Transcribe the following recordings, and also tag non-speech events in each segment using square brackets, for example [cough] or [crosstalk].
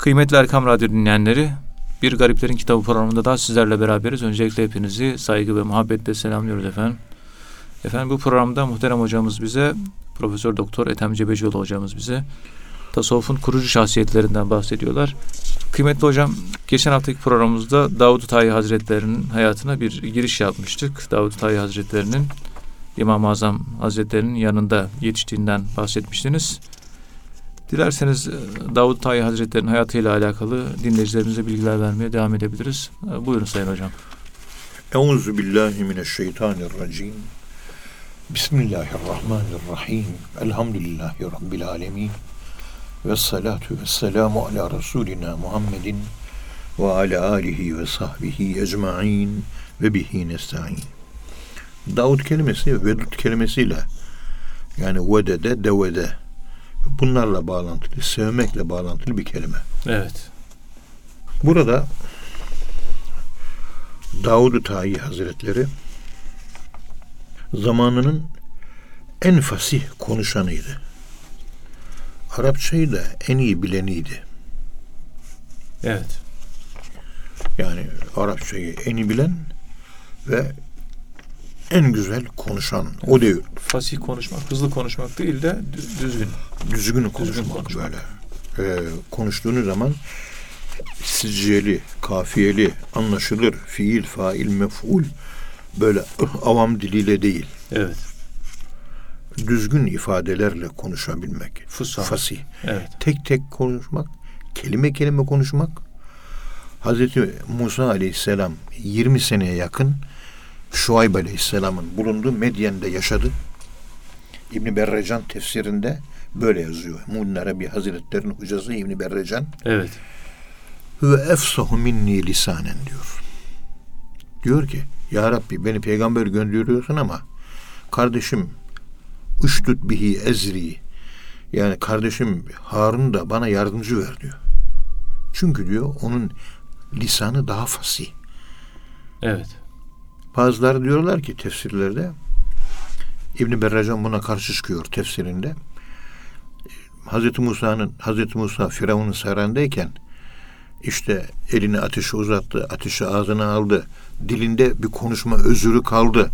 Kıymetli Erkam Radyo dinleyenleri, Bir Gariplerin Kitabı programında daha sizlerle beraberiz. Öncelikle hepinizi saygı ve muhabbetle selamlıyoruz efendim. Efendim bu programda muhterem hocamız bize, Profesör Doktor Ethem Cebecioğlu hocamız bize tasavvufun kurucu şahsiyetlerinden bahsediyorlar. Kıymetli hocam, geçen haftaki programımızda Davud Tayi Hazretleri'nin hayatına bir giriş yapmıştık. Davud Tayi Hazretleri'nin İmam-ı Azam Hazretleri'nin yanında yetiştiğinden bahsetmiştiniz. Dilerseniz e, Davud Tayi Hazretleri'nin hayatıyla alakalı dinleyicilerimize bilgiler vermeye devam edebiliriz. E, buyurun Sayın Hocam. Euzu billahi mineşşeytanirracim. Bismillahirrahmanirrahim. Elhamdülillahi Rabbil alemin. Ve salatu ve selamu ala Resulina Muhammedin ve ala alihi ve sahbihi ecma'in ve bihi nesta'in. Davud kelimesi vedud kelimesiyle yani vedede devede bunlarla bağlantılı, sevmekle bağlantılı bir kelime. Evet. Burada Davud-u Tayi Hazretleri zamanının en fasih konuşanıydı. Arapçayı da en iyi bileniydi. Evet. Yani Arapçayı en iyi bilen ve en güzel konuşan o değil. Fasih konuşmak, hızlı konuşmak değil de düzgün. Düzgün konuşmak, konuşmak. böyle. Ee, konuştuğunuz zaman sicceli, kafiyeli, anlaşılır, fiil, fail, mef'ul böyle avam diliyle değil. Evet. Düzgün ifadelerle konuşabilmek. Fusha. Fasih. Evet. Tek tek konuşmak, kelime kelime konuşmak. Hazreti Musa Aleyhisselam 20 seneye yakın Şuayb Aleyhisselam'ın bulunduğu Medyen'de yaşadı. İbn Berrecan tefsirinde böyle yazıyor. Mu'min Arabi Hazretleri'nin hocası İbn Berrecan Evet. ve efsahu minni lisanen diyor. Diyor ki Ya Rabbi beni peygamber gönderiyorsun ama kardeşim üştüt bihi ezri yani kardeşim Harun da bana yardımcı ver diyor. Çünkü diyor onun lisanı daha fasih. Evet. Bazıları diyorlar ki tefsirlerde İbn Berracan buna karşı çıkıyor tefsirinde. Hazreti Musa'nın Hazreti Musa Firavun'un sarayındayken işte elini ateşe uzattı, ateşi ağzına aldı. Dilinde bir konuşma özürü kaldı.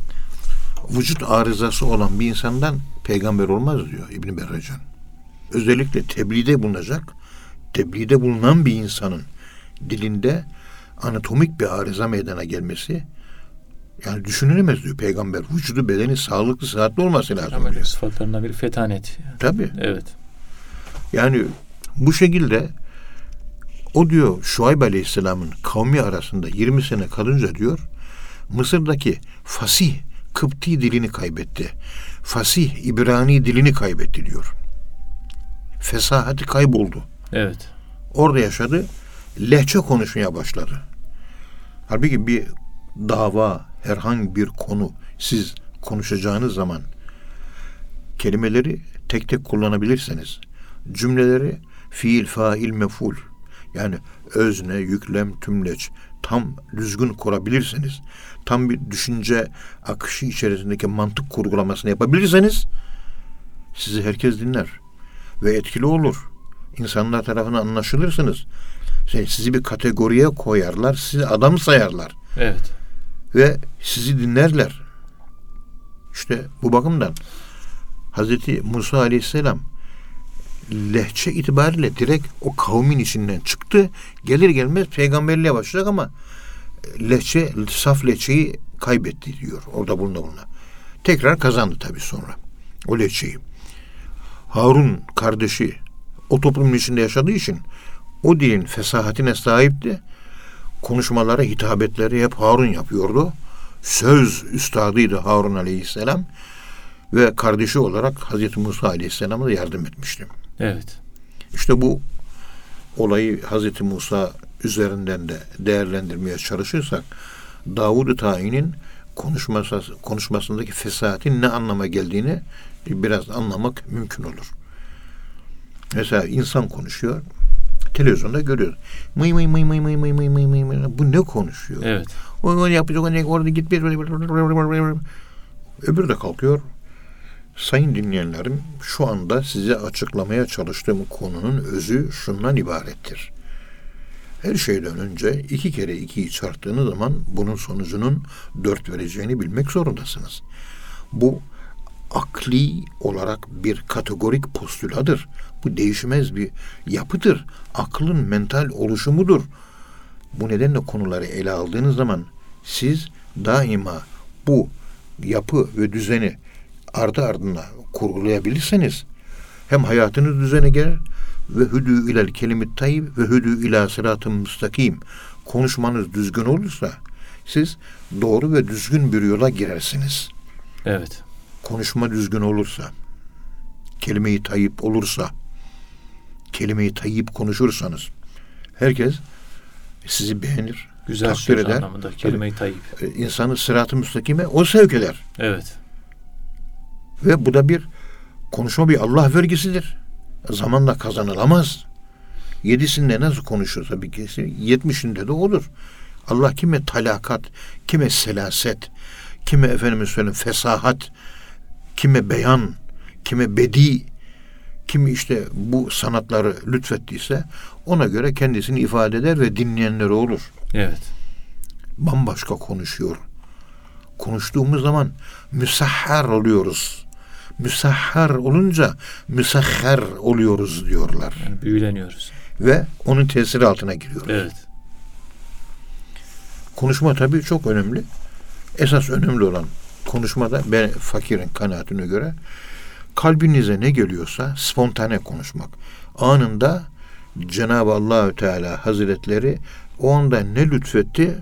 Vücut arızası olan bir insandan peygamber olmaz diyor İbn Berracan. Özellikle tebliğde bulunacak, tebliğde bulunan bir insanın dilinde anatomik bir arıza meydana gelmesi yani düşünülemez diyor peygamber. Vücudu bedeni sağlıklı sıhhatli olması lazım diyor. sıfatlarından biri fetanet. Tabii. Evet. Yani bu şekilde o diyor Şuayb Aleyhisselam'ın kavmi arasında 20 sene kalınca diyor Mısır'daki fasih Kıpti dilini kaybetti. Fasih İbrani dilini kaybetti diyor. Fesahati kayboldu. Evet. Orada yaşadı. Lehçe konuşmaya başladı. Halbuki bir dava, herhangi bir konu siz konuşacağınız zaman kelimeleri tek tek kullanabilirseniz cümleleri fiil, fail, meful yani özne, yüklem, tümleç tam düzgün kurabilirseniz tam bir düşünce akışı içerisindeki mantık kurgulamasını yapabilirseniz sizi herkes dinler ve etkili olur. İnsanlar tarafından anlaşılırsınız. Sizi bir kategoriye koyarlar, sizi adam sayarlar Evet. Ve sizi dinlerler. İşte bu bakımdan Hazreti Musa Aleyhisselam lehçe itibariyle direkt o kavmin içinden çıktı. Gelir gelmez peygamberliğe başlayacak ama lehçe, saf lehçeyi kaybetti diyor orada buluna buluna. Tekrar kazandı tabii sonra o lehçeyi. Harun kardeşi o toplumun içinde yaşadığı için o dilin fesahatine sahipti. Konuşmaları, hitabetleri hep Harun yapıyordu. Söz üstadıydı Harun Aleyhisselam ve kardeşi olarak Hazreti Musa Aleyhisselam'a da yardım etmişti. Evet. İşte bu olayı Hazreti Musa üzerinden de değerlendirmeye çalışırsak Davud-u Tayin'in konuşması, konuşmasındaki fesahatin ne anlama geldiğini biraz anlamak mümkün olur. Mesela insan konuşuyor. Televizyonda görüyoruz. Mıy mıy mıy mıy mıy mıy mıy mıy mıy mıy. Bu ne konuşuyor? Evet. O onu yapıyor, onu orada git bir öbürü de kalkıyor. Sayın dinleyenlerim, şu anda size açıklamaya çalıştığım konunun özü şundan ibarettir. Her şeyden önce iki kere ikiyi çarptığınız zaman bunun sonucunun dört vereceğini bilmek zorundasınız. Bu akli olarak bir kategorik postüladır. Bu değişmez bir yapıdır. Aklın mental oluşumudur. Bu nedenle konuları ele aldığınız zaman siz daima bu yapı ve düzeni ardı ardına kurgulayabilirseniz hem hayatınız düzene gelir ve hüdü ilel kelimit tayyib ve hüdü ila sıratın müstakim konuşmanız düzgün olursa siz doğru ve düzgün bir yola girersiniz. Evet. Konuşma düzgün olursa, kelime-i tayyip olursa, kelime-i tayyip konuşursanız herkes sizi beğenir, Güzel takdir eder. anlamında. Kelime-i tayyip. E, insanı sırat-ı müstakime o sevk eder. Evet. Ve bu da bir konuşma bir Allah vergisidir. Zamanla kazanılamaz. Yedisinde nasıl konuşuyorsa bir kesi yetmişinde de olur. Allah kime talakat, kime selaset, kime efendime söyleyeyim fesahat, kime beyan, kime bedi, kimi işte bu sanatları lütfettiyse ona göre kendisini ifade eder ve dinleyenleri olur. Evet. Bambaşka konuşuyor. Konuştuğumuz zaman müsahhar oluyoruz. Müsahhar olunca müsahhar oluyoruz diyorlar. Yani büyüleniyoruz. Ve onun tesiri altına giriyoruz. Evet. Konuşma tabii çok önemli. Esas önemli olan konuşmada ben fakirin kanaatine göre kalbinize ne geliyorsa spontane konuşmak. Anında Cenab-ı Allahü Teala Hazretleri o anda ne lütfetti?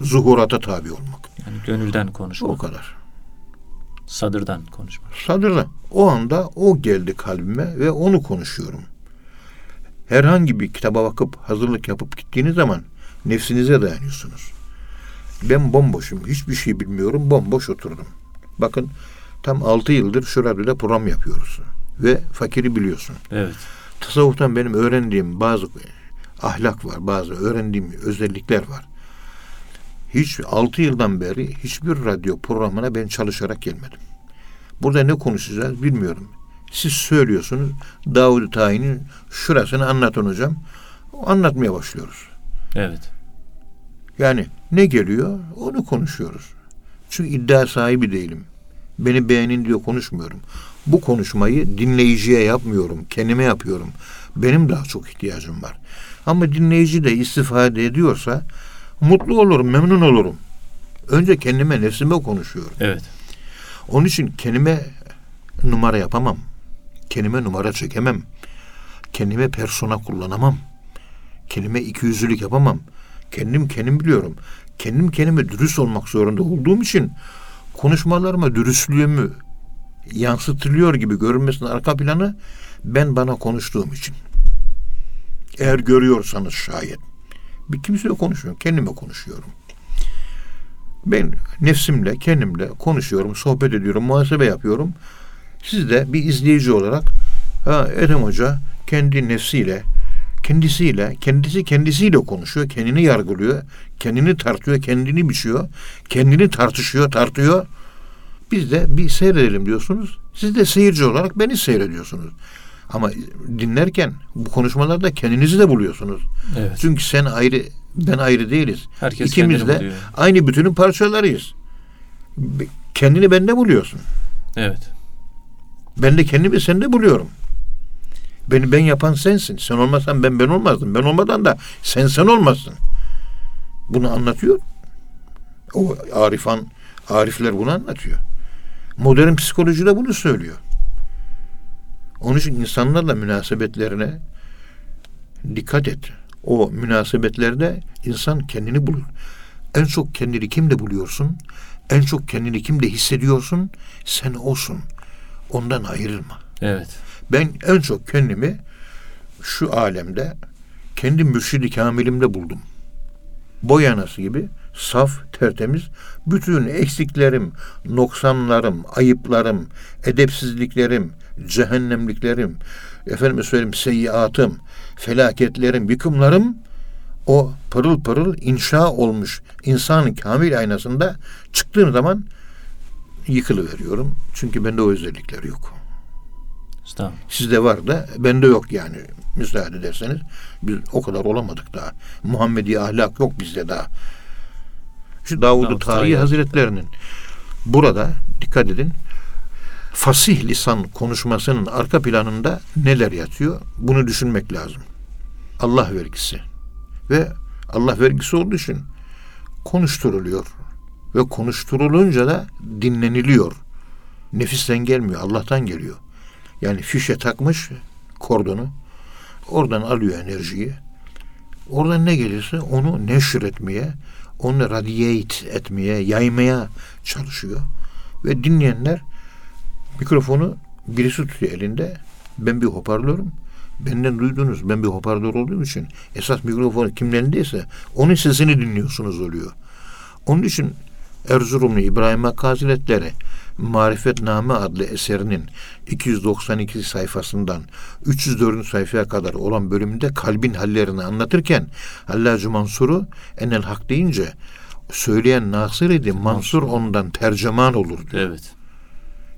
Zuhurata tabi olmak. Yani gönülden O konuşmak. kadar. Sadırdan konuşmak. Sadırla. O anda o geldi kalbime ve onu konuşuyorum. Herhangi bir kitaba bakıp hazırlık yapıp gittiğiniz zaman nefsinize dayanıyorsunuz. Ben bomboşum. Hiçbir şey bilmiyorum. Bomboş oturdum. Bakın tam altı yıldır şu radyoda program yapıyoruz. Ve fakiri biliyorsun. Evet. Tasavvuftan benim öğrendiğim bazı ahlak var. Bazı öğrendiğim özellikler var. Hiç altı yıldan beri hiçbir radyo programına ben çalışarak gelmedim. Burada ne konuşacağız bilmiyorum. Siz söylüyorsunuz Davud Tayin'in şurasını anlatın hocam. Anlatmaya başlıyoruz. Evet. Yani ne geliyor onu konuşuyoruz. Çünkü iddia sahibi değilim. Beni beğenin diyor konuşmuyorum. Bu konuşmayı dinleyiciye yapmıyorum. Kendime yapıyorum. Benim daha çok ihtiyacım var. Ama dinleyici de istifade ediyorsa mutlu olurum, memnun olurum. Önce kendime, nefsime konuşuyorum. Evet. Onun için kendime numara yapamam. Kendime numara çekemem. Kendime persona kullanamam. Kendime ikiyüzlülük yapamam. Kendim kendim biliyorum. Kendim kendime dürüst olmak zorunda olduğum için konuşmalarıma dürüstlüğümü yansıtılıyor gibi görünmesinin arka planı ben bana konuştuğum için. Eğer görüyorsanız şayet. Bir kimseyle konuşmuyorum. Kendime konuşuyorum. Ben nefsimle, kendimle konuşuyorum, sohbet ediyorum, muhasebe yapıyorum. Siz de bir izleyici olarak ha, Ethem Hoca kendi nefsiyle, kendisiyle, kendisi kendisiyle konuşuyor, kendini yargılıyor, kendini tartıyor, kendini biçiyor, kendini tartışıyor, tartıyor. Biz de bir seyredelim diyorsunuz. Siz de seyirci olarak beni seyrediyorsunuz. Ama dinlerken bu konuşmalarda kendinizi de buluyorsunuz. Evet. Çünkü sen ayrı, ben ayrı değiliz. Herkes İkimiz de buluyor. aynı bütünün parçalarıyız. Kendini bende buluyorsun. Evet. Ben de kendimi sende buluyorum. Beni ben yapan sensin. Sen olmasan ben ben olmazdım. Ben olmadan da sen sen olmazsın. Bunu anlatıyor. O Arifan, Arifler bunu anlatıyor. Modern psikoloji de bunu söylüyor. Onun için insanlarla münasebetlerine dikkat et. O münasebetlerde insan kendini bulur. En çok kendini kimde buluyorsun? En çok kendini kimde hissediyorsun? Sen olsun. Ondan ayrılma. Evet. Ben en çok kendimi şu alemde kendi mürşidi kamilimde buldum. Boyanası gibi saf, tertemiz, bütün eksiklerim, noksanlarım, ayıplarım, edepsizliklerim, cehennemliklerim, efendim söyleyeyim seyyiatım, felaketlerim, yıkımlarım o pırıl pırıl inşa olmuş insanın kamil aynasında çıktığım zaman yıkılıveriyorum. Çünkü bende o özellikler yok. Sizde var da bende yok yani. müsaade ederseniz. Biz o kadar olamadık daha. Muhammedi ahlak yok bizde daha. Şu Davud-u Davud Tarihi Tarihi Hazretlerinin burada dikkat edin fasih lisan konuşmasının arka planında neler yatıyor? Bunu düşünmek lazım. Allah vergisi. Ve Allah vergisi olduğu için konuşturuluyor. Ve konuşturulunca da dinleniliyor. Nefisten gelmiyor, Allah'tan geliyor. Yani fişe takmış kordonu. Oradan alıyor enerjiyi. Oradan ne gelirse onu neşr etmeye, onu radiyate etmeye, yaymaya çalışıyor. Ve dinleyenler mikrofonu birisi tutuyor elinde. Ben bir hoparlörüm. Benden duydunuz. Ben bir hoparlör olduğum için esas mikrofon kimin elindeyse onun sesini dinliyorsunuz oluyor. Onun için Erzurumlu İbrahim Hakkı Hazretleri Marifetname adlı eserinin 292 sayfasından 304. sayfaya kadar olan bölümünde kalbin hallerini anlatırken Hallacı Mansur'u enel hak deyince söyleyen Nasır idi Mansur ondan tercüman olur diyor. Evet.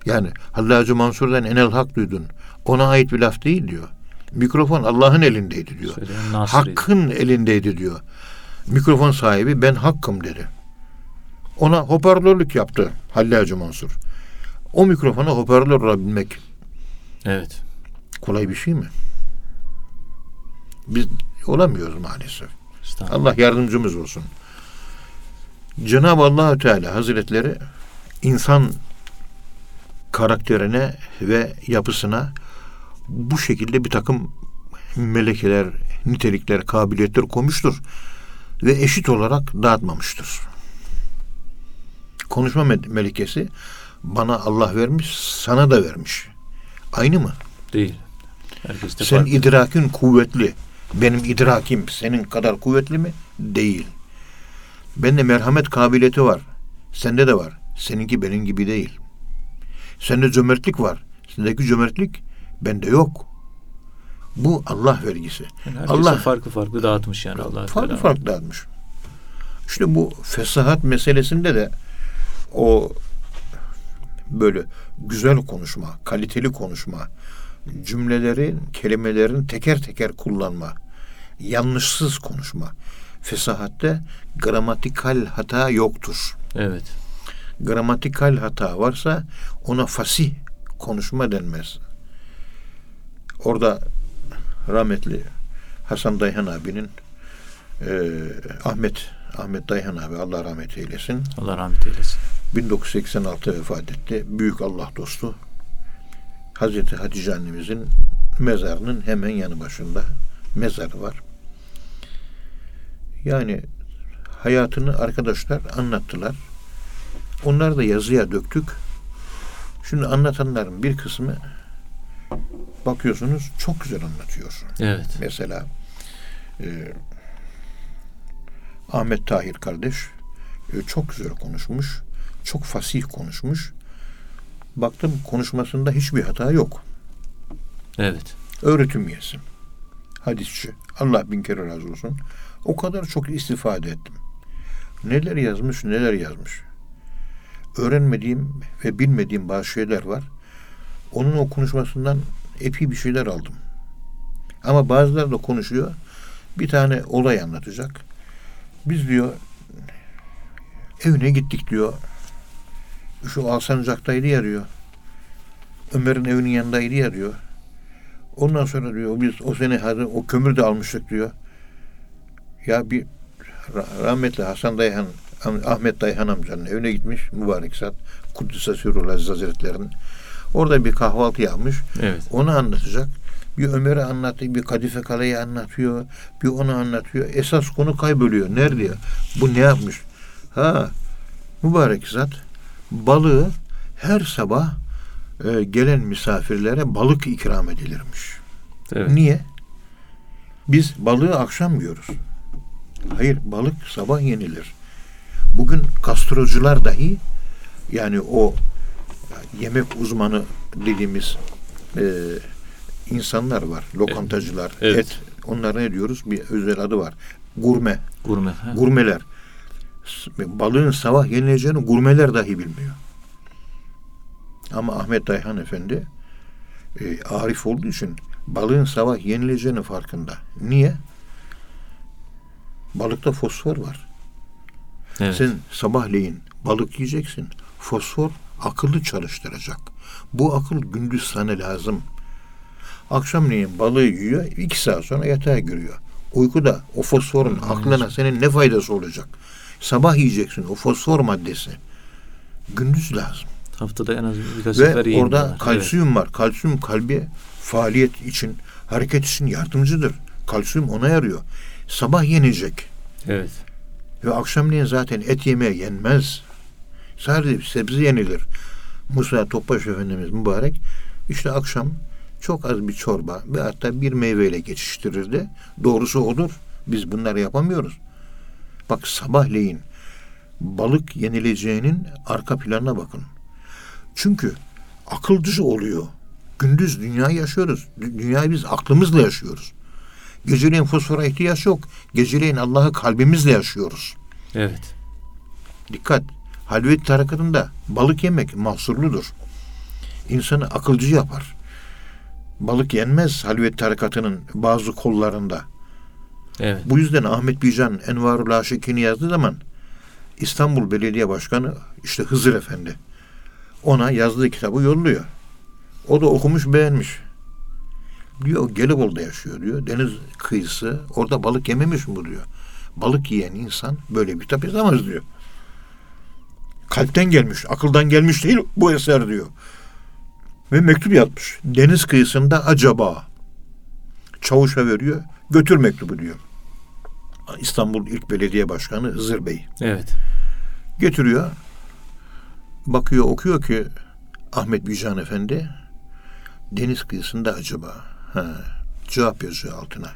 Yani Hallacı Mansur'dan enel hak duydun. Ona ait bir laf değil diyor. Mikrofon Allah'ın elindeydi diyor. Hakkın elindeydi diyor. Mikrofon sahibi ben hakkım dedi. Ona hoparlörlük yaptı Hallacı Mansur. O mikrofona hoparlör olabilmek Evet. kolay bir şey mi? Biz olamıyoruz maalesef. Allah yardımcımız olsun. Cenab-ı allah Teala Hazretleri insan karakterine ve yapısına bu şekilde bir takım melekeler, nitelikler, kabiliyetler koymuştur ve eşit olarak dağıtmamıştır. Konuşma me- melekesi bana Allah vermiş, sana da vermiş. Aynı mı? Değil. Herkes de Senin farklı. idrakin kuvvetli. Benim idrakim senin kadar kuvvetli mi? Değil. Bende merhamet kabiliyeti var. Sende de var. Seninki benim gibi değil. Sende cömertlik var. Sendeki cömertlik bende yok. Bu Allah vergisi. Yani Allah farklı farklı dağıtmış yani Allah farklı farklı dağıtmış. İşte bu fesahat meselesinde de o böyle güzel konuşma, kaliteli konuşma, cümlelerin, kelimelerin teker teker kullanma, yanlışsız konuşma. Fesahatte gramatikal hata yoktur. Evet. Gramatikal hata varsa ona fasih konuşma denmez. Orada rahmetli Hasan Dayhan abinin e, Ahmet Ahmet Dayhan abi Allah rahmet eylesin. Allah rahmet eylesin. 1986 vefat etti. Büyük Allah dostu. Hazreti Hatice annemizin mezarının hemen yanı başında mezarı var. Yani hayatını arkadaşlar anlattılar. Onları da yazıya döktük. Şimdi anlatanların bir kısmı bakıyorsunuz çok güzel anlatıyor. Evet. Mesela e, Ahmet Tahir kardeş e, çok güzel konuşmuş. Çok fasih konuşmuş. Baktım konuşmasında hiçbir hata yok. Evet. Öğretim üyesi. Hadisçi. Allah bin kere razı olsun. O kadar çok istifade ettim. Neler yazmış, neler yazmış. Öğrenmediğim ve bilmediğim bazı şeyler var. Onun o konuşmasından epey bir şeyler aldım. Ama bazıları da konuşuyor. Bir tane olay anlatacak. Biz diyor evine gittik diyor. Şu Alsancak'taydı ya diyor. Ömer'in evinin yanındaydı ya diyor. Ondan sonra diyor biz o sene hadi o kömür de almıştık diyor. Ya bir ra- rahmetli Hasan Dayhan Ahmet Dayhan amcanın evine gitmiş mübarek zat. Kuddise Sürül Aziz Hazretleri'nin. Orada bir kahvaltı yapmış. Evet. Onu anlatacak. Bir Ömer'i anlatıyor, bir Kadife Kale'yi anlatıyor, bir onu anlatıyor. Esas konu kayboluyor. Nerede? Bu ne yapmış? Ha, mübarek zat balığı her sabah e, gelen misafirlere balık ikram edilirmiş. Evet. Niye? Biz balığı akşam yiyoruz. Hayır, balık sabah yenilir. Bugün gastrocular dahi yani o yemek uzmanı dediğimiz e, insanlar var. Lokantacılar, Evet. et. Onlara ne diyoruz? Bir özel adı var. Gurme. Gurme. Gurmeler. Balığın sabah yenileceğini gurmeler dahi bilmiyor. Ama Ahmet Dayhan Efendi e, arif olduğu için balığın sabah yenileceğinin farkında. Niye? Balıkta fosfor var. Evet. Sen sabahleyin balık yiyeceksin. Fosfor akıllı çalıştıracak. Bu akıl gündüz sana lazım. Akşamleyin balığı yiyor, iki saat sonra yatağa giriyor. Uykuda o fosforun aklına senin ne faydası olacak? Sabah yiyeceksin o fosfor maddesi. Gündüz lazım. Haftada en az birkaç Ve orada diyorlar. kalsiyum var. Kalsiyum kalbi faaliyet için, hareket için yardımcıdır. Kalsiyum ona yarıyor. Sabah yenecek. Evet. evet. Ve akşamleyin zaten et yemeğe yenmez. Sadece sebze yenilir. Musa Topbaş Efendimiz mübarek işte akşam çok az bir çorba ve hatta bir meyveyle geçiştirirdi. Doğrusu odur. Biz bunları yapamıyoruz. Bak sabahleyin balık yenileceğinin arka planına bakın. Çünkü akıl dışı oluyor. Gündüz dünyayı yaşıyoruz. Dü- Dünyayı biz aklımızla yaşıyoruz. Geceleyin fosfora ihtiyaç yok. Geceleyin Allah'ı kalbimizle yaşıyoruz. Evet. Dikkat. Halvet tarikatında balık yemek mahsurludur. İnsanı akılcı yapar. Balık yenmez halvet tarikatının bazı kollarında. Evet. Bu yüzden Ahmet Bican Envarul Aşık'ini yazdığı zaman İstanbul Belediye Başkanı işte Hızır Efendi ona yazdığı kitabı yolluyor. O da okumuş beğenmiş. Diyor Gelibolu'da yaşıyor diyor. Deniz kıyısı orada balık yememiş mi diyor. Balık yiyen insan böyle bir kitap yazamaz diyor. Kalpten gelmiş, akıldan gelmiş değil bu eser diyor. Ve mektup yazmış. Deniz kıyısında acaba çavuşa veriyor. Götür mektubu diyor. İstanbul İlk Belediye Başkanı Hızır Bey. Evet. Getiriyor. Bakıyor okuyor ki Ahmet Bican Efendi deniz kıyısında acaba ha, cevap yazıyor altına.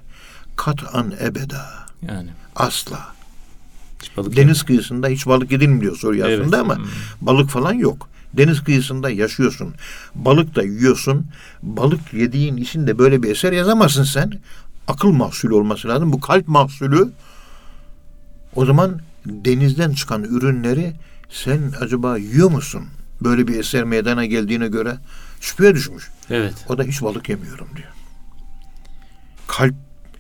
Kat'an ebeda. Yani. Asla. hiç balık Deniz kıyısında hiç balık yedin mi diyor soruyor Evet. aslında ama Hmm. balık falan yok. Deniz kıyısında yaşıyorsun. Balık da yiyorsun. Balık yediğin için de böyle bir eser yazamazsın sen. Akıl mahsulü olması lazım. Bu kalp mahsulü. O zaman denizden çıkan ürünleri sen acaba yiyor musun? Böyle bir eser meydana geldiğine göre şüpheye düşmüş. Evet. O da hiç balık yemiyorum diyor. Kalp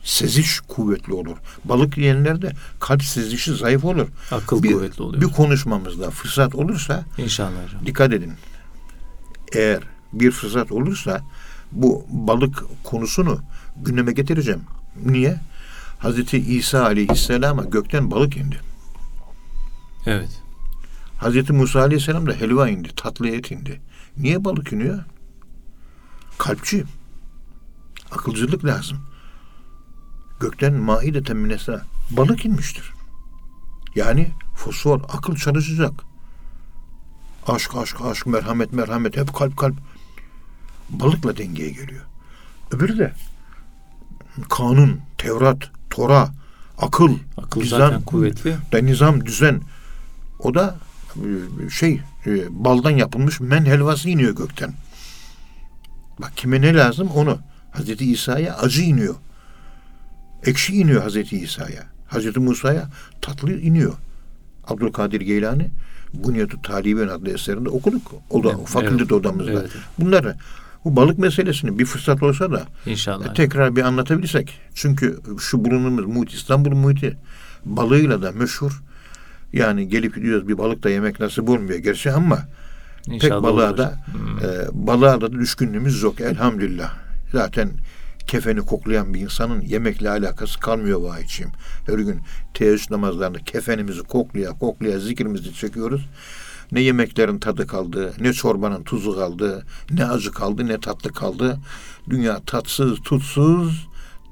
seziş kuvvetli olur. Balık yiyenlerde kalp sezişi zayıf olur. Akıl bir, kuvvetli oluyor. bir konuşmamızda fırsat olursa İnşallah hocam. dikkat edin. Eğer bir fırsat olursa bu balık konusunu gündeme getireceğim. Niye? Hazreti İsa Aleyhisselam'a gökten balık indi. Evet. Hazreti Musa Aleyhisselam da helva indi, tatlı et indi. Niye balık iniyor? Kalpçi. Akılcılık lazım. Gökten maide minesa balık inmiştir. Yani fosfor, akıl çalışacak. Aşk, aşk, aşk, merhamet, merhamet, hep kalp, kalp. Balıkla dengeye geliyor. Öbürü de kanun, Tevrat, Tora, akıl, Akıl nizam, zaten kuvvetli. da nizam, düzen. O da e, şey e, baldan yapılmış men helvası iniyor gökten. Bak kime ne lazım onu. Hazreti İsa'ya acı iniyor. Ekşi iniyor Hazreti İsa'ya. Hazreti Musa'ya tatlı iniyor. Abdülkadir Geylani Bunyatü Taliben adlı eserinde okuduk. O da Evet, fakülte evet. odamızda. Evet. Bunları bu balık meselesini bir fırsat olsa da İnşallah. e, tekrar bir anlatabilirsek. Çünkü şu bulunduğumuz muhit, İstanbul muhiti balığıyla da meşhur. Yani gelip gidiyoruz bir balık da yemek nasip olmuyor gerçi ama pek İnşallah balığa olur. da Hmm. e, balığa da düşkünlüğümüz yok elhamdülillah. Zaten kefeni koklayan bir insanın yemekle alakası kalmıyor vahiyçiyim. Her gün teheccüd namazlarında kefenimizi koklaya koklaya zikrimizi çekiyoruz. Ne yemeklerin tadı kaldı, ne çorbanın tuzu kaldı, ne acı kaldı, ne tatlı kaldı. Dünya tatsız, tutsuz,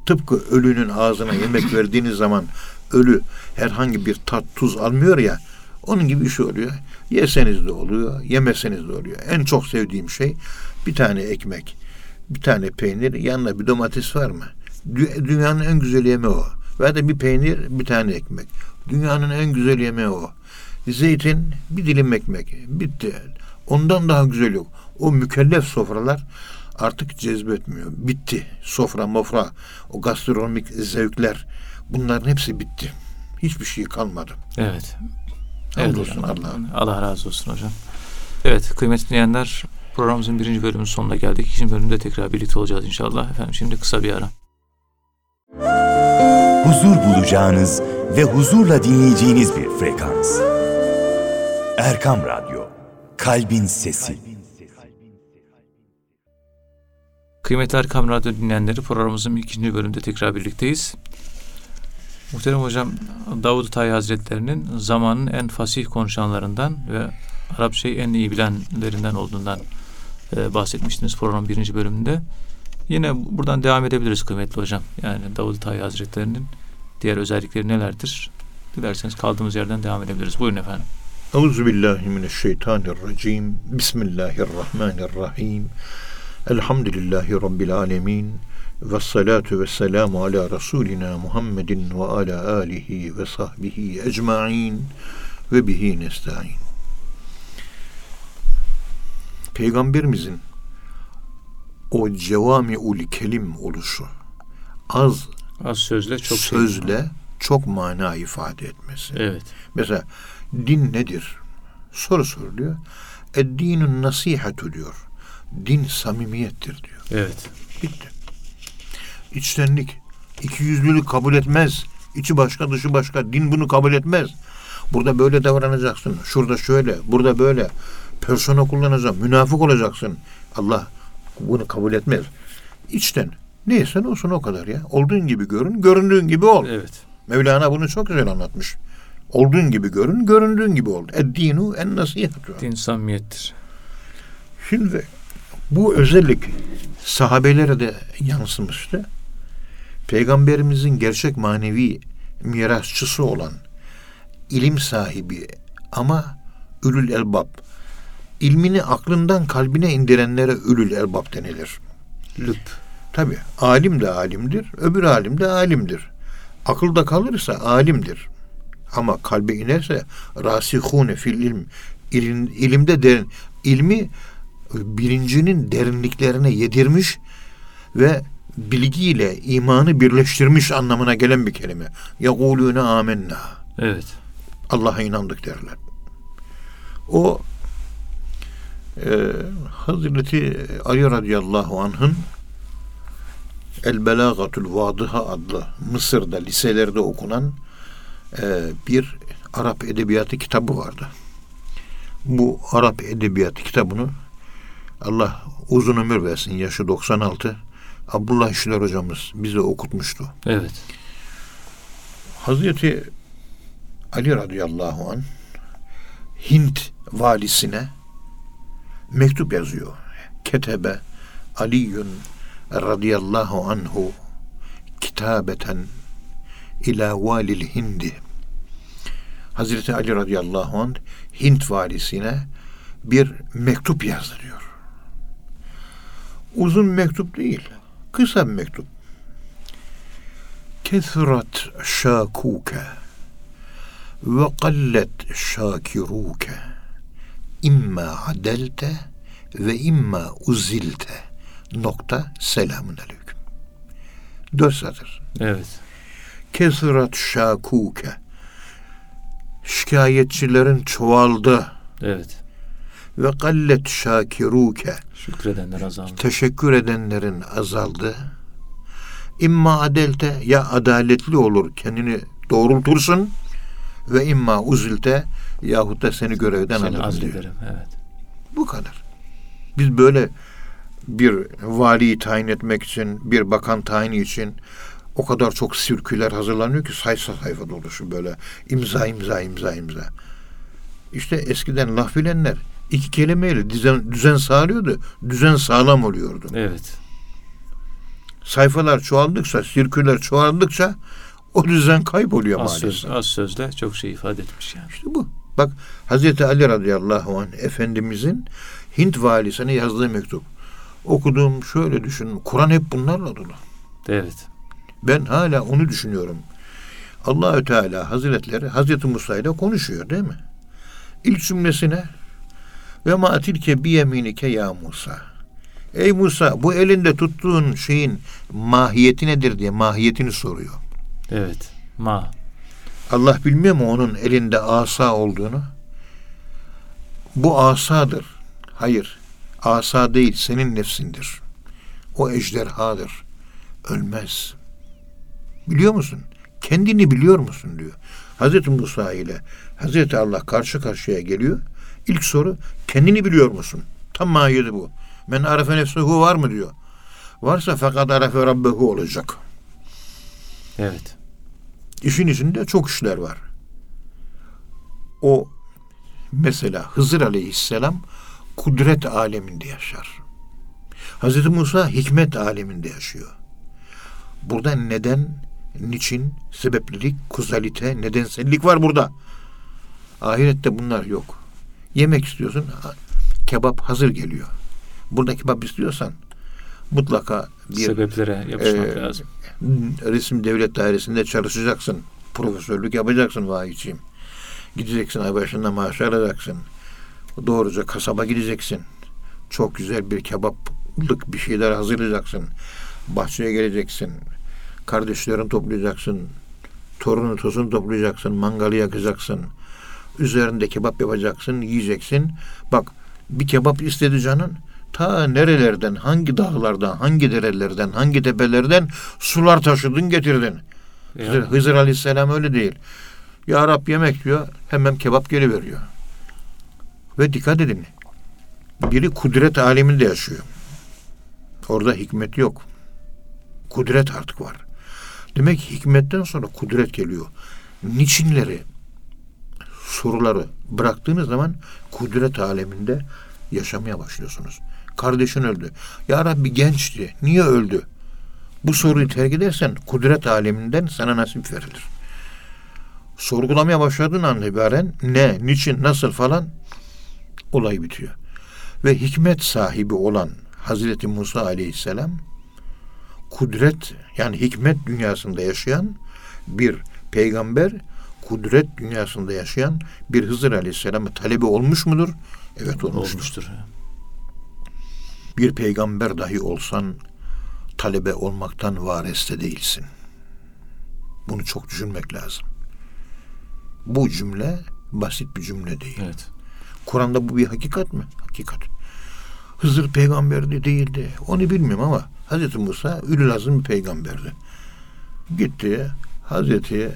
tıpkı ölünün ağzına yemek [laughs] verdiğiniz zaman ölü herhangi bir tat, tuz almıyor ya, onun gibi bir şey oluyor. Yeseniz de oluyor, yemeseniz de oluyor. En çok sevdiğim şey bir tane ekmek, bir tane peynir, yanına bir domates var mı? Dü- Dünyanın en güzel yemeği o. Ve de bir peynir, bir tane ekmek. Dünyanın en güzel yemeği o. Zeytin, bir dilim ekmek. Bitti. Ondan daha güzel yok. O mükellef sofralar artık cezbetmiyor. Bitti. Sofra, mofra, o gastronomik zevkler bunların hepsi bitti. Hiçbir şey kalmadı. Evet. Evet Hamdolsun hocam. Allah'a. Allah razı olsun hocam. Evet kıymetli dinleyenler Programımızın birinci bölümünün sonuna geldik. İkinci bölümde tekrar birlikte olacağız inşallah. Efendim şimdi kısa bir ara. huzur bulacağınız ve huzurla dinleyeceğiniz bir frekans. Erkam Radyo, Kalbin Sesi. Kıymetli Erkam Radyo dinleyenleri programımızın ikinci bölümünde tekrar birlikteyiz. Muhterem Hocam Davud Tay Hazretlerinin zamanın en fasih konuşanlarından ve Arapçayı en iyi bilenlerinden olduğundan e, bahsetmiştiniz programın birinci bölümünde. Yine buradan devam edebiliriz kıymetli hocam. Yani Davud Tay Hazretlerinin diğer özellikleri nelerdir? Dilerseniz kaldığımız yerden devam edebiliriz. Buyurun efendim. Euzu billahi mineşşeytanirracim. Bismillahirrahmanirrahim. Elhamdülillahi rabbil alamin. Ve salatu ve selamu ala Resulina Muhammedin ve ala alihi ve sahbihi ecmain ve bihi nesta'in. Peygamberimizin o cevami'ul kelim oluşu az Az sözle çok şey. sözle çok mana ifade etmesi. Evet. Mesela din nedir? Soru soruluyor. Eddinun nasihatü diyor. Din samimiyettir diyor. Evet. Bitti. İçtenlik, ikiyüzlülük kabul etmez. İçi başka dışı başka. Din bunu kabul etmez. Burada böyle davranacaksın. Şurada şöyle, burada böyle. Persona kullanacaksın. Münafık olacaksın. Allah bunu kabul etmez. İçten. Neysen olsun o kadar ya. Olduğun gibi görün, göründüğün gibi ol. Evet. Mevlana bunu çok güzel anlatmış. Olduğun gibi görün, göründüğün gibi ol. Eddinu en nasihatü. Din samimiyettir. Şimdi bu özellik sahabelere de yansımıştı. Peygamberimizin gerçek manevi mirasçısı olan ilim sahibi ama ülül elbab. ilmini aklından kalbine indirenlere ülül elbab denilir. Lüp. Tabi alim de alimdir, öbür alim de alimdir. Akılda kalırsa alimdir. Ama kalbe inerse rasihune fil ilm. İlim, ilimde derin, ilmi bilincinin derinliklerine yedirmiş ve bilgiyle imanı birleştirmiş anlamına gelen bir kelime. Yagulune amenna. Evet. Allah'a inandık derler. O e, Hazreti Ali radıyallahu anh'ın El Belagatul Vadiha adlı Mısır'da liselerde okunan bir Arap edebiyatı kitabı vardı. Bu Arap edebiyatı kitabını Allah uzun ömür versin yaşı 96 Abdullah İşler hocamız bize okutmuştu. Evet. Hazreti Ali radıyallahu an Hint valisine mektup yazıyor. Ketebe Aliyun radıyallahu anhu kitabeten ila valil hindi. Hazreti Ali radıyallahu anh Hint valisine bir mektup yazdırıyor. Uzun mektup değil. Kısa bir mektup. Kesrat şakuke ve kallet şakiruke imma adelte ve imma uzilte nokta selamun aleyküm. Dört satır. Evet. Kesrat şakuke şikayetçilerin çoğaldı Evet. ve kallet şakiruke Şükredenler azaldı. teşekkür edenlerin azaldı. İmma adelte ya adaletli olur kendini doğrultursun ve imma uzilte yahut da seni görevden Seni alırım diyor. Evet. Bu kadar. Biz böyle bir valiyi tayin etmek için, bir bakan tayini için o kadar çok sirküler hazırlanıyor ki sayfa sayfa dolusu böyle imza imza imza imza. İşte eskiden laf bilenler iki kelimeyle düzen, düzen sağlıyordu. Düzen sağlam oluyordu. Evet. Sayfalar çoğaldıkça, sirküler çoğaldıkça o düzen kayboluyor Az, maalesef. söz, az sözle çok şey ifade etmiş yani. İşte bu. Bak Hazreti Ali radıyallahu anh Efendimizin Hint valisine yazdığı mektup. Okuduğum şöyle düşün. Kur'an hep bunlarla dolu. Evet. Ben hala onu düşünüyorum. Allahü Teala Hazretleri Hazreti Musa ile konuşuyor değil mi? İlk cümlesine ve ma tilke bi yeminike ya Musa. Ey Musa bu elinde tuttuğun şeyin mahiyeti nedir diye mahiyetini soruyor. Evet. Ma. Allah bilmiyor mu onun elinde asa olduğunu? Bu asadır. Hayır. asa değil senin nefsindir. O ejderhadır. Ölmez. Biliyor musun? Kendini biliyor musun diyor. Hazreti Musa ile Hazreti Allah karşı karşıya geliyor. İlk soru kendini biliyor musun? Tam mahiyeti bu. Men arefe nefsehu var mı diyor. Varsa fakat arefe rabbehu olacak. Evet. İşin içinde çok işler var. O mesela Hızır Aleyhisselam kudret aleminde yaşar. Hazreti Musa hikmet aleminde yaşıyor. Burada neden, niçin, sebeplilik, kuzalite, nedensellik var burada. Ahirette bunlar yok. Yemek istiyorsun, kebap hazır geliyor. Burada kebap istiyorsan mutlaka bir Sebeplere yapışmak Ee, lazım. resim devlet dairesinde çalışacaksın. Profesörlük yapacaksın vahiyciğim. Gideceksin ay başında maaş alacaksın. Doğruca kasaba gideceksin. Çok güzel bir kebaplık bir şeyler hazırlayacaksın. Bahçeye geleceksin. Kardeşlerini toplayacaksın. Torunu tozunu toplayacaksın. Mangalı yakacaksın. Üzerinde kebap yapacaksın. Yiyeceksin. Bak bir kebap istedi canın. Ta nerelerden, hangi dağlardan, hangi derelerden, hangi tepelerden sular taşıdın getirdin. Hızır, Ya, Hızır Aleyhisselam öyle değil. Ya Rab yemek diyor, hemen kebap geliveriyor. Ve dikkat edin. Biri kudret aleminde yaşıyor. Orada hikmet yok. Kudret artık var. Demek ki hikmetten sonra kudret geliyor. Niçinleri, soruları bıraktığınız zaman kudret aleminde yaşamaya başlıyorsunuz. Kardeşin öldü. Ya Rabbi gençti. Niye öldü? Bu soruyu terk edersen kudret aleminden sana nasip verilir. Sorgulamaya başladığın an itibaren ne, niçin, nasıl falan olay bitiyor. Ve hikmet sahibi olan Hazreti Musa aleyhisselam kudret yani hikmet dünyasında yaşayan bir peygamber kudret dünyasında yaşayan bir Hızır aleyhisselamı talebi olmuş mudur? Evet olmuştur. olmuştur. Bir peygamber dahi olsan talebe olmaktan vareste değilsin. Bunu çok düşünmek lazım. Bu cümle basit bir cümle değil. Evet. Kur'an'da bu bir hakikat mi? Hakikat. Hızır peygamberdi değildi. Onu bilmiyorum ama Hazreti Musa ülül azim bir peygamberdi. Gitti Hazreti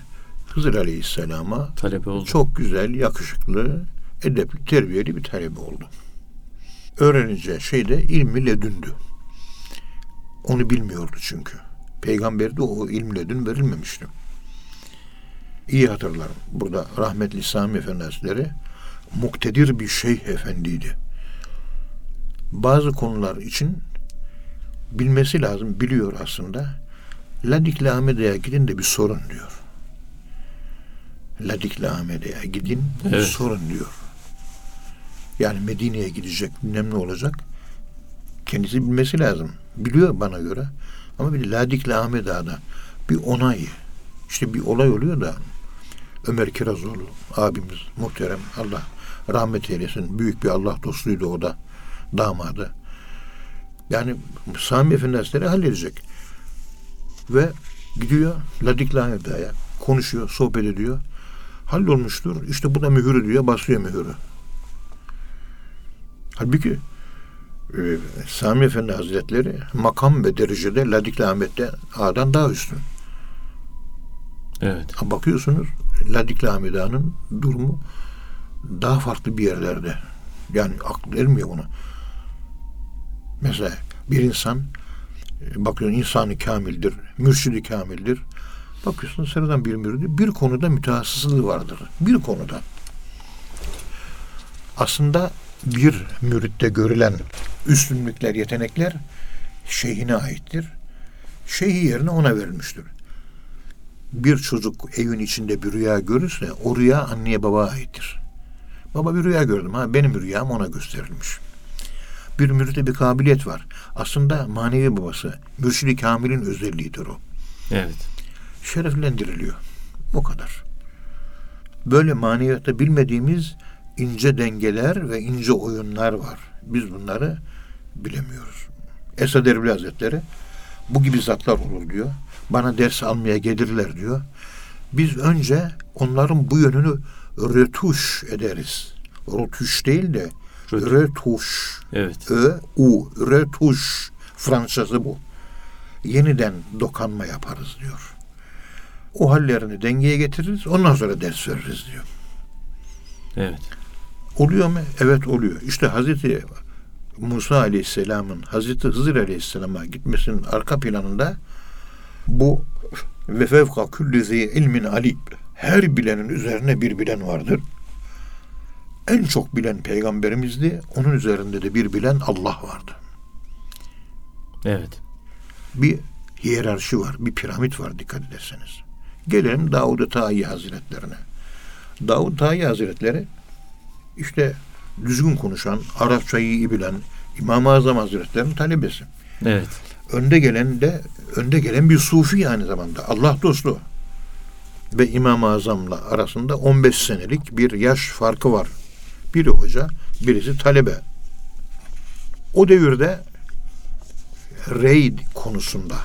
Hızır Aleyhisselam'a Talebe oldu. çok güzel, yakışıklı, edepli, terbiyeli bir talebe oldu. Öğreneceği şey de ilmi ledündü. Onu bilmiyordu çünkü. Peygamberde o ilmi ledün verilmemişti. İyi hatırlarım. Burada rahmetli Sami Efendi Hazretleri muktedir bir şeyh efendiydi. Bazı konular için bilmesi lazım, biliyor aslında. Ladikli Ahmet'e gidin de bir sorun diyor. Ladikli Ahmet'e gidin Evet. sorun diyor. Yani Medine'ye gidecek, bilmem ne olacak. Kendisi bilmesi lazım. Biliyor bana göre. Ama bir Ladikli Ahmet Ağa'da bir onay. İşte bir olay oluyor da Ömer Kirazoğlu abimiz muhterem Allah rahmet eylesin. Büyük bir Allah dostuydu o da damadı. Yani Sami Efendi Hazretleri halledecek. Ve gidiyor Ağa'ya konuşuyor, sohbet ediyor. Hallolmuştur. İşte bu da mühürü diyor, basıyor mühürü. Halbuki e, Sami Efendi Hazretleri makam ve derecede Ladikli Ahmet'te Ağa'dan daha üstün. Evet. Bakıyorsunuz Ladikli Ahmet Ağa'nın durumu daha farklı bir yerlerde. Yani akıl ermiyor bunu. Mesela bir insan e, bakıyorsun insanı kamildir, mürşidi kamildir. Bakıyorsun sıradan bir müridi bir konuda mütehassıslığı vardır. Bir konuda. Aslında bir müritte görülen üstünlükler, yetenekler şeyhine aittir. Şeyhi yerine ona verilmiştir. Bir çocuk evin içinde bir rüya görürse o rüya anneye babaya aittir. Baba bir rüya gördüm ha benim rüyam ona gösterilmiş. Bir müride bir kabiliyet var. Aslında manevi babası, mürşidi kamilin özelliğidir o Evet. şereflendiriliyor. O kadar. Böyle maneviyatta bilmediğimiz ince dengeler ve ince oyunlar var. Biz bunları bilemiyoruz. Esad Erbil Hazretleri bu gibi zatlar olur diyor. Bana ders almaya gelirler diyor. Biz önce onların bu yönünü rötuş ederiz. Rötuş değil de Rötuş. Evet. Ö, U. Rötuş. Fransızı bu. Yeniden dokanma yaparız diyor. O hallerini dengeye getiririz. Ondan sonra ders veririz diyor. Evet. Oluyor mu? Evet oluyor. İşte Hazreti Musa Aleyhisselam'ın Hazreti Hızır Aleyhisselam'a gitmesinin arka planında bu ve fevka külli ilmin alim. Her bilenin üzerine bir bilen vardır. En çok bilen peygamberimizdi. Onun üzerinde de bir bilen Allah vardı. Evet. Bir hiyerarşi var, bir piramit var dikkat ederseniz. Gelelim Davud-u Tayi Hazretlerine. Davud Tayi Hazretleri işte düzgün konuşan, Arapçayı iyi bilen İmam-ı Azam Hazretleri'nin talebesi. Evet. Önde gelen de önde gelen bir sufi aynı zamanda. Allah dostu. Ve İmam-ı Azam'la arasında 15 senelik bir yaş farkı var. Biri hoca, birisi talebe. O devirde rey konusunda,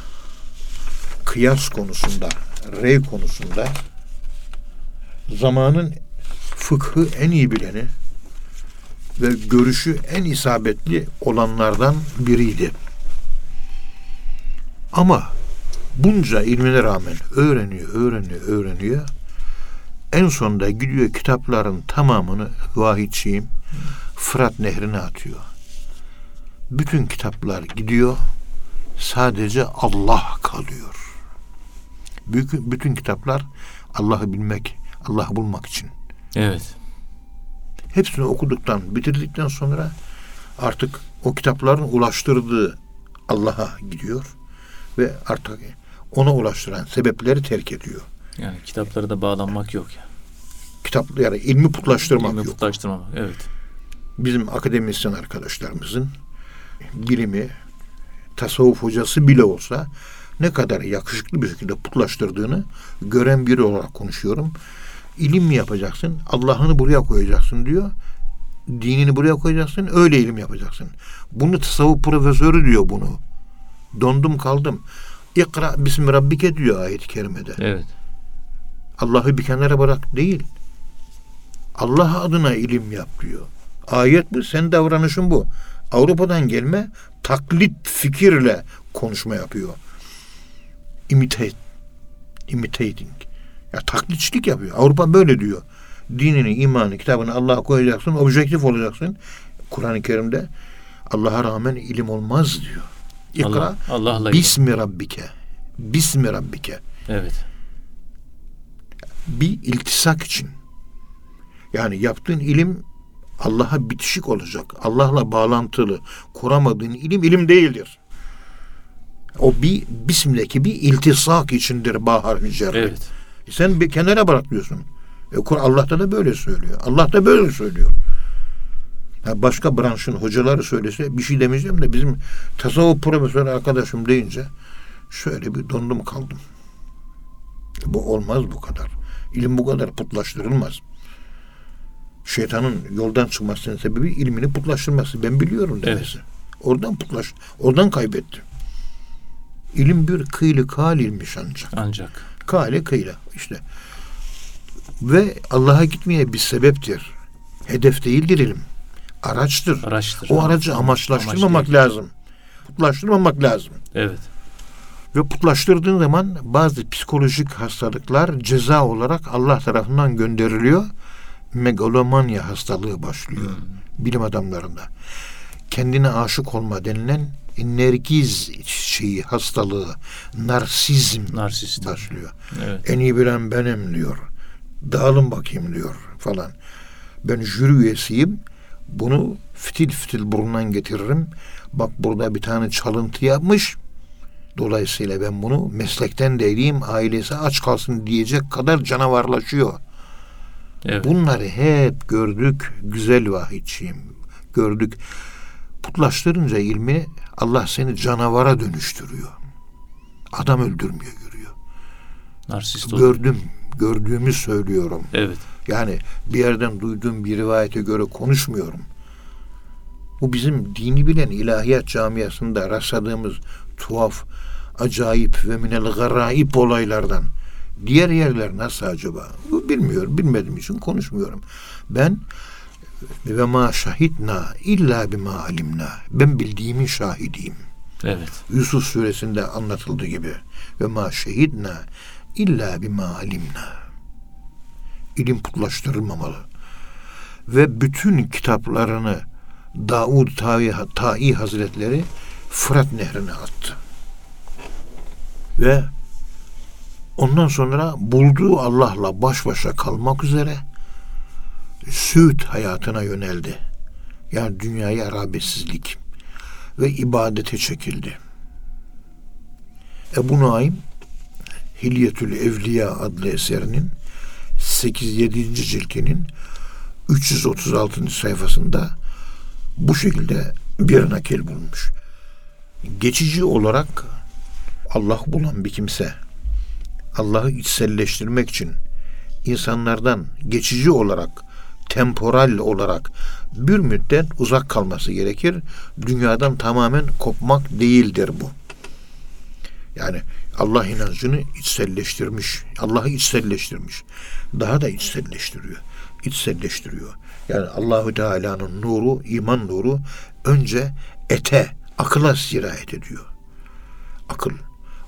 kıyas konusunda, rey konusunda zamanın fıkhı en iyi bileni ve görüşü en isabetli olanlardan biriydi. Ama bunca ilmine rağmen öğreniyor, öğreniyor, öğreniyor. En sonunda gidiyor kitapların tamamını vahidçiyim Fırat Nehri'ne atıyor. Bütün kitaplar gidiyor. Sadece Allah kalıyor. Bütün, bütün kitaplar Allah'ı bilmek, Allah'ı bulmak için. Evet. Hepsini okuduktan, bitirdikten sonra artık o kitapların ulaştırdığı Allah'a gidiyor ve artık ona ulaştıran sebepleri terk ediyor. Yani kitaplara da bağlanmak yok ya. Kitap yani ilmi putlaştırmak İlmi yok. putlaştırmamak. Evet. Bizim akademisyen arkadaşlarımızın bilimi tasavvuf hocası bile olsa ne kadar yakışıklı bir şekilde putlaştırdığını gören biri olarak konuşuyorum. İlim mi yapacaksın? Allah'ını buraya koyacaksın diyor. Dinini buraya koyacaksın. Öyle ilim yapacaksın. Bunu tasavvuf profesörü diyor bunu. Dondum kaldım. İkra bismi rabbike diyor ayet-i kerimede. Evet. Allah'ı bir kenara bırak değil. Allah adına ilim yap diyor. Ayet bu, sen davranışın bu. Avrupa'dan gelme taklit fikirle konuşma yapıyor. Imitate. Imitating. Ya taklitçilik yapıyor. Avrupa böyle diyor. Dinini, imanı, kitabını Allah'a koyacaksın, objektif olacaksın. Kur'an-ı Kerim'de Allah'a rağmen ilim olmaz diyor. İkra Allah, Allah'la bismi rabbike. Bismi rabbike Evet. bir iltisak için. Yani yaptığın ilim Allah'a bitişik olacak. Allah'la bağlantılı. Kuramadığın ilim ilim değildir. O bir bismdeki bir iltisak içindir bahar cerre. Evet. Sen bir kenara bırak diyorsun. E, Allah'ta da böyle söylüyor. Allah da böyle söylüyor. Ya başka branşın hocaları söylese bir şey demeyeceğim de bizim tasavvuf profesörü arkadaşım deyince şöyle bir dondum kaldım. Bu olmaz bu kadar. İlim bu kadar putlaştırılmaz. Şeytanın yoldan çıkmasının sebebi ilmini putlaştırması. Ben biliyorum demesi. Oradan putlaş, oradan kaybetti. İlim bir kıylı kal ilmiş ancak. Ancak. Kale kıyla işte. Ve Allah'a gitmeye bir sebeptir. Hedef değildir ilim. Araçtır. Araçtır. O aracı amaçlaştırmamak Amaç lazım. Putlaştırmamak lazım. Evet. Ve putlaştırdığın zaman bazı psikolojik hastalıklar ceza olarak Allah tarafından gönderiliyor. Megalomanya hastalığı başlıyor bilim adamlarında. Kendine aşık olma denilen nergiz şeyi hastalığı, narsizm Narsist. başlıyor. Evet. En iyi bilen benim diyor. Dağılın bakayım diyor falan. Ben jüri üyesiyim. Bunu fitil fitil burnundan getiririm. Bak burada bir tane çalıntı yapmış. Dolayısıyla ben bunu meslekten değilim, ailesi aç kalsın diyecek kadar canavarlaşıyor. Evet. Bunları hep gördük. Güzel vahidçiyim. Gördük. Putlaştırınca ilmi Allah seni canavara dönüştürüyor. Adam öldürmüyor görüyor. Narsist oluyor. Gördüm. Gördüğümü söylüyorum. Evet. Yani bir yerden duyduğum bir rivayete göre konuşmuyorum. Bu bizim dini bilen ilahiyat camiasında rastladığımız tuhaf, acayip ve minel garaip olaylardan. Diğer yerler nasıl acaba? Bu Bilmiyorum. Bilmediğim için konuşmuyorum. Ben Ve ma şahitna illa bima alimna. Ben bildiğimin şahidiyim. Evet. Yusuf suresinde anlatıldığı gibi. Ve ma şehidna illa bima alimna. İlim putlaştırılmamalı. Ve bütün kitaplarını Davud Ta'i, Ta'i Hazretleri Fırat Nehri'ne attı. Ve ondan sonra bulduğu Allah'la baş başa kalmak üzere süt hayatına yöneldi. Yani dünyaya rağbetsizlik ve ibadete çekildi. Ebu Naim Hilyetül Evliya adlı eserinin 8-7. ciltinin 336. sayfasında bu şekilde bir nakil bulmuş. Geçici olarak Allah bulan bir kimse Allah'ı içselleştirmek için insanlardan geçici olarak temporal olarak bir müddet uzak kalması gerekir. Dünyadan tamamen kopmak değildir bu. Yani Allah inancını içselleştirmiş. Allah'ı içselleştirmiş. Daha da içselleştiriyor. İçselleştiriyor. Yani Allahü Teala'nın nuru, iman nuru önce ete, akıla sirayet ediyor. Akıl.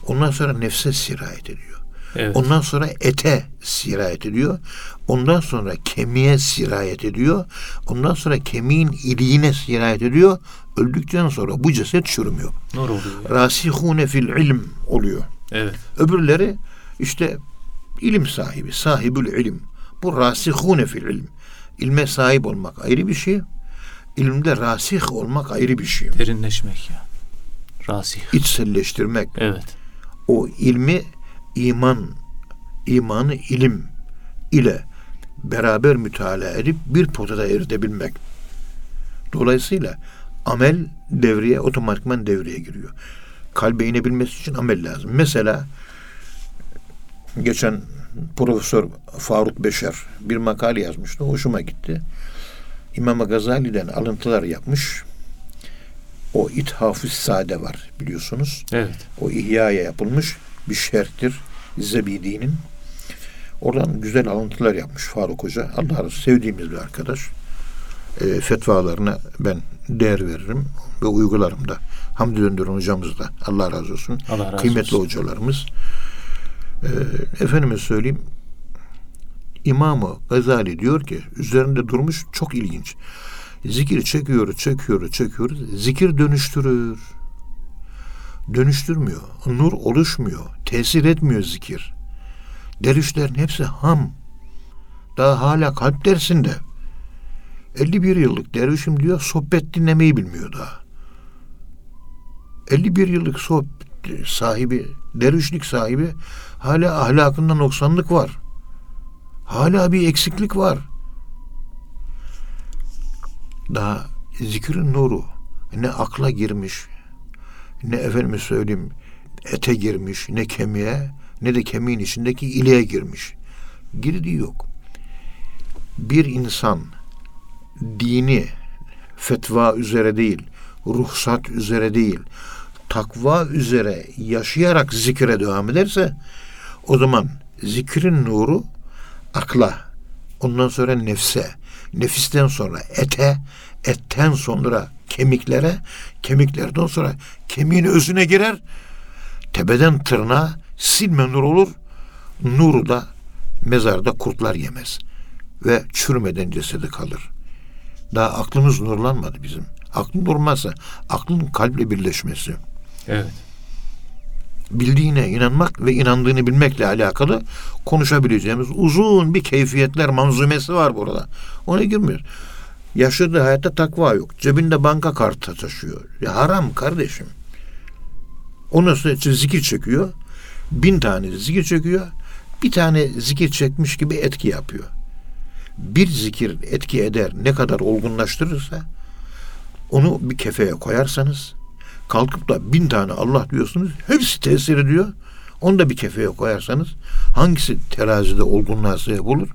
Ondan sonra nefse sirayet ediyor. Evet. Ondan sonra ete sirayet ediyor. Ondan sonra kemiğe sirayet ediyor. Ondan sonra kemiğin iliğine sirayet ediyor. Öldükten sonra bu ceset çürümüyor. Nur oluyor. Rasihune fil ilm oluyor. Evet. Öbürleri işte ilim sahibi, sahibül ilim. Bu rasihune fil ilm. İlme sahip olmak ayrı bir şey. İlimde rasih olmak ayrı bir şey. Derinleşmek ya. Rasih. İçselleştirmek. Evet. o ilmi iman, imanı ilim ile beraber mütalaa edip bir potada eritebilmek. Dolayısıyla amel devreye otomatikman devreye giriyor. Kalbe inebilmesi için amel lazım. Mesela geçen Profesör Faruk Beşer bir makale yazmıştı. Hoşuma gitti. İmam Gazali'den alıntılar yapmış. O İthaf-ı Sade var biliyorsunuz Evet. o ihyaya yapılmış bir şerhtir Zebidi'nin. Oradan güzel alıntılar yapmış Faruk Hoca. Allah razı sevdiğimiz bir arkadaş. E, fetvalarına ben değer veririm ve uygularım da. Hamdi Döndürün hocamız da. Allah razı olsun. Allah razı Kıymetli olsun. hocalarımız. E, efendime söyleyeyim İmamı Gazali diyor ki üzerinde durmuş çok ilginç. Zikir çekiyor, çekiyor, çekiyor. Zikir dönüştürür dönüştürmüyor. Nur oluşmuyor. Tesir etmiyor zikir. Dervişlerin hepsi ham. Daha hala kalp dersinde. 51 yıllık dervişim diyor sohbet dinlemeyi bilmiyor daha. 51 yıllık sohbet sahibi, dervişlik sahibi hala ahlakında noksanlık var. Hala bir eksiklik var. Daha zikrin nuru ne akla girmiş, ne efendime söyleyeyim ete girmiş, ne kemiğe, ne de kemiğin içindeki iliğe girmiş. Girdiği yok. Bir insan dini fetva üzere değil, ruhsat üzere değil, takva üzere yaşayarak zikre devam ederse o zaman zikrin nuru akla, ondan sonra nefse, nefisten sonra ete, etten sonra kemiklere, kemiklerden sonra kemiğin özüne girer. Tepeden tırnağa silme nur olur. Nuru da mezarda kurtlar yemez. Ve çürümeden cesedi kalır. Daha aklımız nurlanmadı bizim. Aklın durmazsa aklın kalple birleşmesi. Evet. Bildiğine inanmak ve inandığını bilmekle alakalı konuşabileceğimiz uzun bir keyfiyetler manzumesi var burada. Ona girmiyor. Yaşadığı hayatta takva yok. Cebinde banka kartı taşıyor. Ya haram kardeşim. Ondan sonra zikir çekiyor. Bin tane zikir çekiyor. Bir tane zikir çekmiş gibi etki yapıyor. Bir zikir etki eder ne kadar olgunlaştırırsa onu bir kefeye koyarsanız kalkıp da bin tane Allah diyorsunuz hepsi tesir ediyor. Onu da bir kefeye koyarsanız hangisi terazide olgunluğa sebep olur?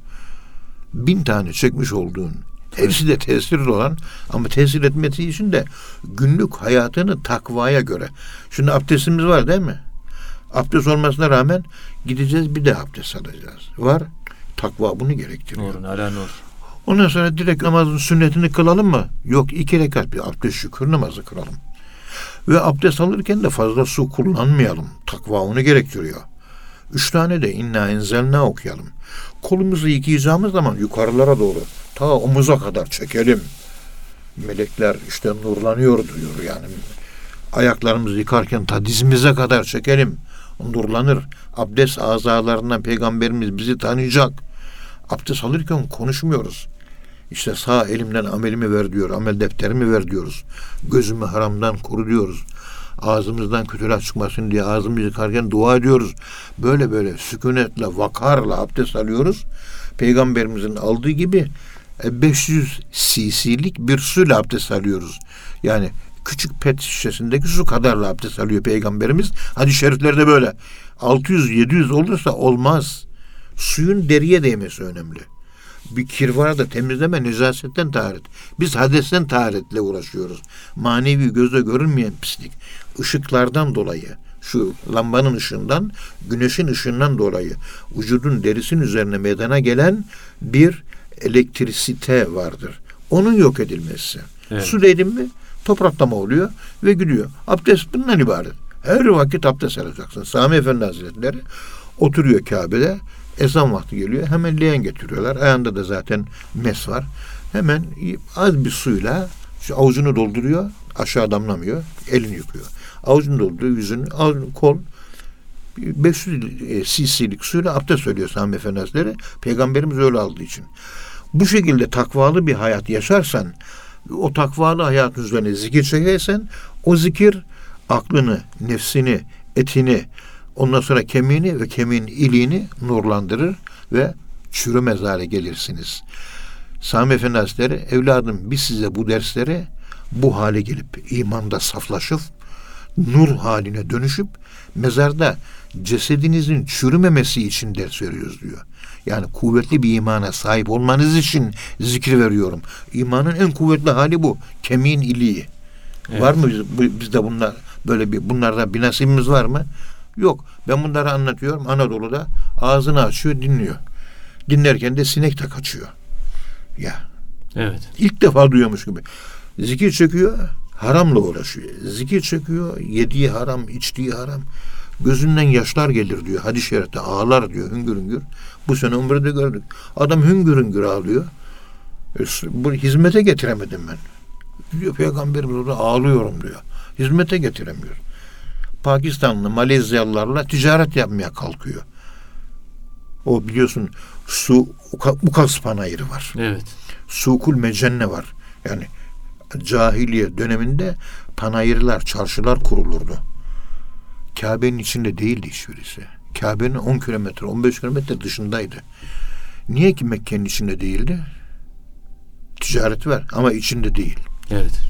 Bin tane çekmiş olduğun hepsi de tesirli olan ama tesir etmesi için de günlük hayatını takvaya göre. Şimdi abdestimiz var değil mi? Abdest olmasına rağmen gideceğiz bir de abdest alacağız. Var. Takva bunu gerektiriyor. Nurun ala nur. Ondan sonra direkt namazın sünnetini kılalım mı? Yok iki rekat bir abdest şükür namazı kılalım. Ve abdest alırken de fazla su kullanmayalım. Takva onu gerektiriyor. Üç tane de inna enzelna okuyalım. Kolumuzu yıkayacağımız zaman yukarılara doğru ta omuza kadar çekelim. Melekler işte nurlanıyor diyor yani. Ayaklarımızı yıkarken ta dizimize kadar çekelim. Nurlanır. Abdest azalarından peygamberimiz bizi tanıyacak. Abdest alırken konuşmuyoruz. İşte sağ elimden amelimi ver diyor. Amel defterimi ver diyoruz. Gözümü haramdan koru diyoruz. Ağzımızdan kötüler çıkmasın diye ağzımızı yıkarken dua ediyoruz. Böyle böyle sükunetle, vakarla abdest alıyoruz. Peygamberimizin aldığı gibi e, 500 cc'lik bir suyla abdest alıyoruz. Yani küçük pet şişesindeki su kadarla abdest alıyor Peygamberimiz. Hadis-i şeriflerde böyle. 600-700 olursa olmaz. Suyun deriye değmesi önemli. Bir kir var da temizleme nezasetten taharet. Biz hadesten taharetle uğraşıyoruz. Manevi gözle görünmeyen pislik. Işıklardan dolayı şu lambanın ışığından, güneşin ışığından dolayı vücudun derisinin üzerine meydana gelen bir elektrisite vardır. Onun yok edilmesi. Evet. Su değdin mi topraklama oluyor ve gidiyor. Abdest bundan ibaret. Her vakit abdest alacaksın. Sami Efendi Hazretleri oturuyor Kabe'de. Ezan vakti geliyor. Hemen leğen getiriyorlar. Ayağında da zaten mes var. Hemen az bir suyla avucunu dolduruyor. Aşağı damlamıyor. Elini yıkıyor. Avucunu dolduruyor. Yüzünü, ağzını, kol 500 e, cc'lik suyla abdest söylüyor Sami Efendi Hazretleri. Peygamberimiz öyle aldığı için. Bu şekilde takvalı bir hayat yaşarsan, o takvalı hayatın üzerine zikir çekersen, o zikir aklını, nefsini, etini, ondan sonra kemiğini ve kemiğin iliğini nurlandırır ve çürümez hale gelirsiniz. Sami Efendi Hazretleri, evladım biz size bu dersleri bu hale gelip imanda saflaşıp nur haline dönüşüp mezarda cesedinizin çürümemesi için ders veriyoruz diyor. Yani kuvvetli bir imana sahip olmanız için zikir veriyorum. İmanın en kuvvetli hali bu. Kemiğin iliği. Evet. Var mı biz, bizde bunlar böyle bir bunlardan bir nasibimiz var mı? Yok. Ben bunları anlatıyorum. Anadolu'da ağzını açıyor, dinliyor. Dinlerken de sinek de kaçıyor. Ya Evet. ilk defa duyuyormuş gibi. Zikir çekiyor, haramla uğraşıyor. Zikir çekiyor, yediği haram, içtiği haram. Gözünden yaşlar gelir diyor. Hadis-i şerifte ağlar diyor hüngür hüngür. Bu sene umrede gördük. Adam hüngür hüngür ağlıyor. E, Bu hizmete getiremedim ben. Diyor peygamberimiz orada ağlıyorum diyor. Hizmete getiremiyor. Pakistanlı, Malezyalılarla ticaret yapmaya kalkıyor. O biliyorsun su uka- Ukas panayırı var. Evet. Sukul mecenne var. Yani cahiliye döneminde panayırlar, çarşılar kurulurdu. Kabe'nin içinde değildi hiçbirisi. Kabe'nin 10 kilometre, 15 kilometre dışındaydı. Niye ki Mekke'nin içinde değildi? Ticaret var ama içinde değil. Evet.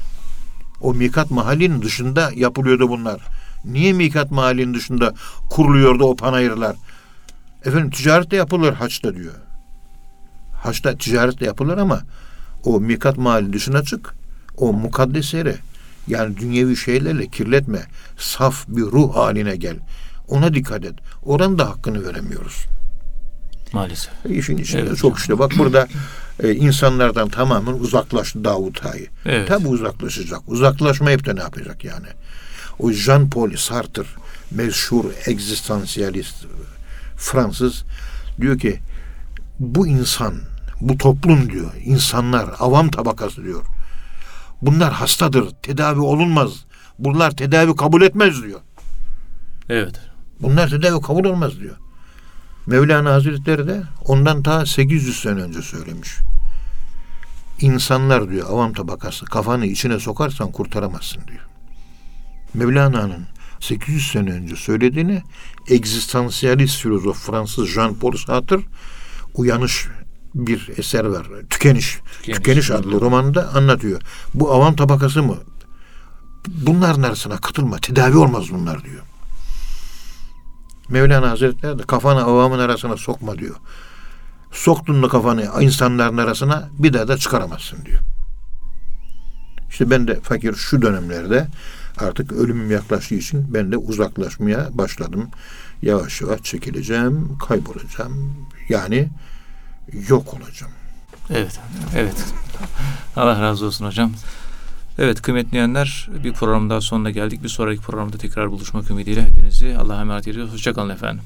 O mikat mahallinin dışında yapılıyordu bunlar. Niye mikat mahallinin dışında kuruluyordu o panayırlar? Efendim ticaret de yapılır haçta diyor. Haçta ticaret de yapılır ama o mikat mahalli dışına çık. O mukaddes yere yani dünyevi şeylerle kirletme. Saf bir ruh haline gel. Ona dikkat et. Oranın da hakkını veremiyoruz. Maalesef. İşin içinde Evet. çok işte. Bak burada e, insanlardan tamamen uzaklaştı Davut Ağa'yı. Evet. Tabi uzaklaşacak. Uzaklaşmayıp da ne yapacak yani? O Jean-Paul Sartre meşhur egzistansiyalist Fransız diyor ki bu insan, bu toplum diyor, insanlar, avam tabakası diyor. Bunlar hastadır, tedavi olunmaz. Bunlar tedavi kabul etmez diyor. Evet. Bunlar tedavi kabul olmaz diyor. Mevlana Hazretleri de ondan ta 800 sene önce söylemiş. İnsanlar diyor avam tabakası kafanı içine sokarsan kurtaramazsın diyor. Mevlana'nın 800 sene önce söylediğini egzistansiyalist filozof Fransız Jean-Paul Sartre uyanış bir eser var. Tükeniş. Tükeniş. Tükeniş, adlı romanında anlatıyor. Bu avam tabakası mı? Bunların arasına katılma. Tedavi olmaz bunlar diyor. Mevlana Hazretleri de kafanı avamın arasına sokma diyor. Soktun mu kafanı insanların arasına bir daha da çıkaramazsın diyor. İşte ben de fakir şu dönemlerde artık ölümüm yaklaştığı için ben de uzaklaşmaya başladım. Yavaş yavaş çekileceğim, kaybolacağım. Yani yok olacağım. Evet, evet. Allah razı olsun hocam. Evet kıymetli dinleyenler bir program daha sonuna geldik. Bir sonraki programda tekrar buluşmak ümidiyle hepinizi Allah'a emanet ediyoruz. Hoşçakalın efendim.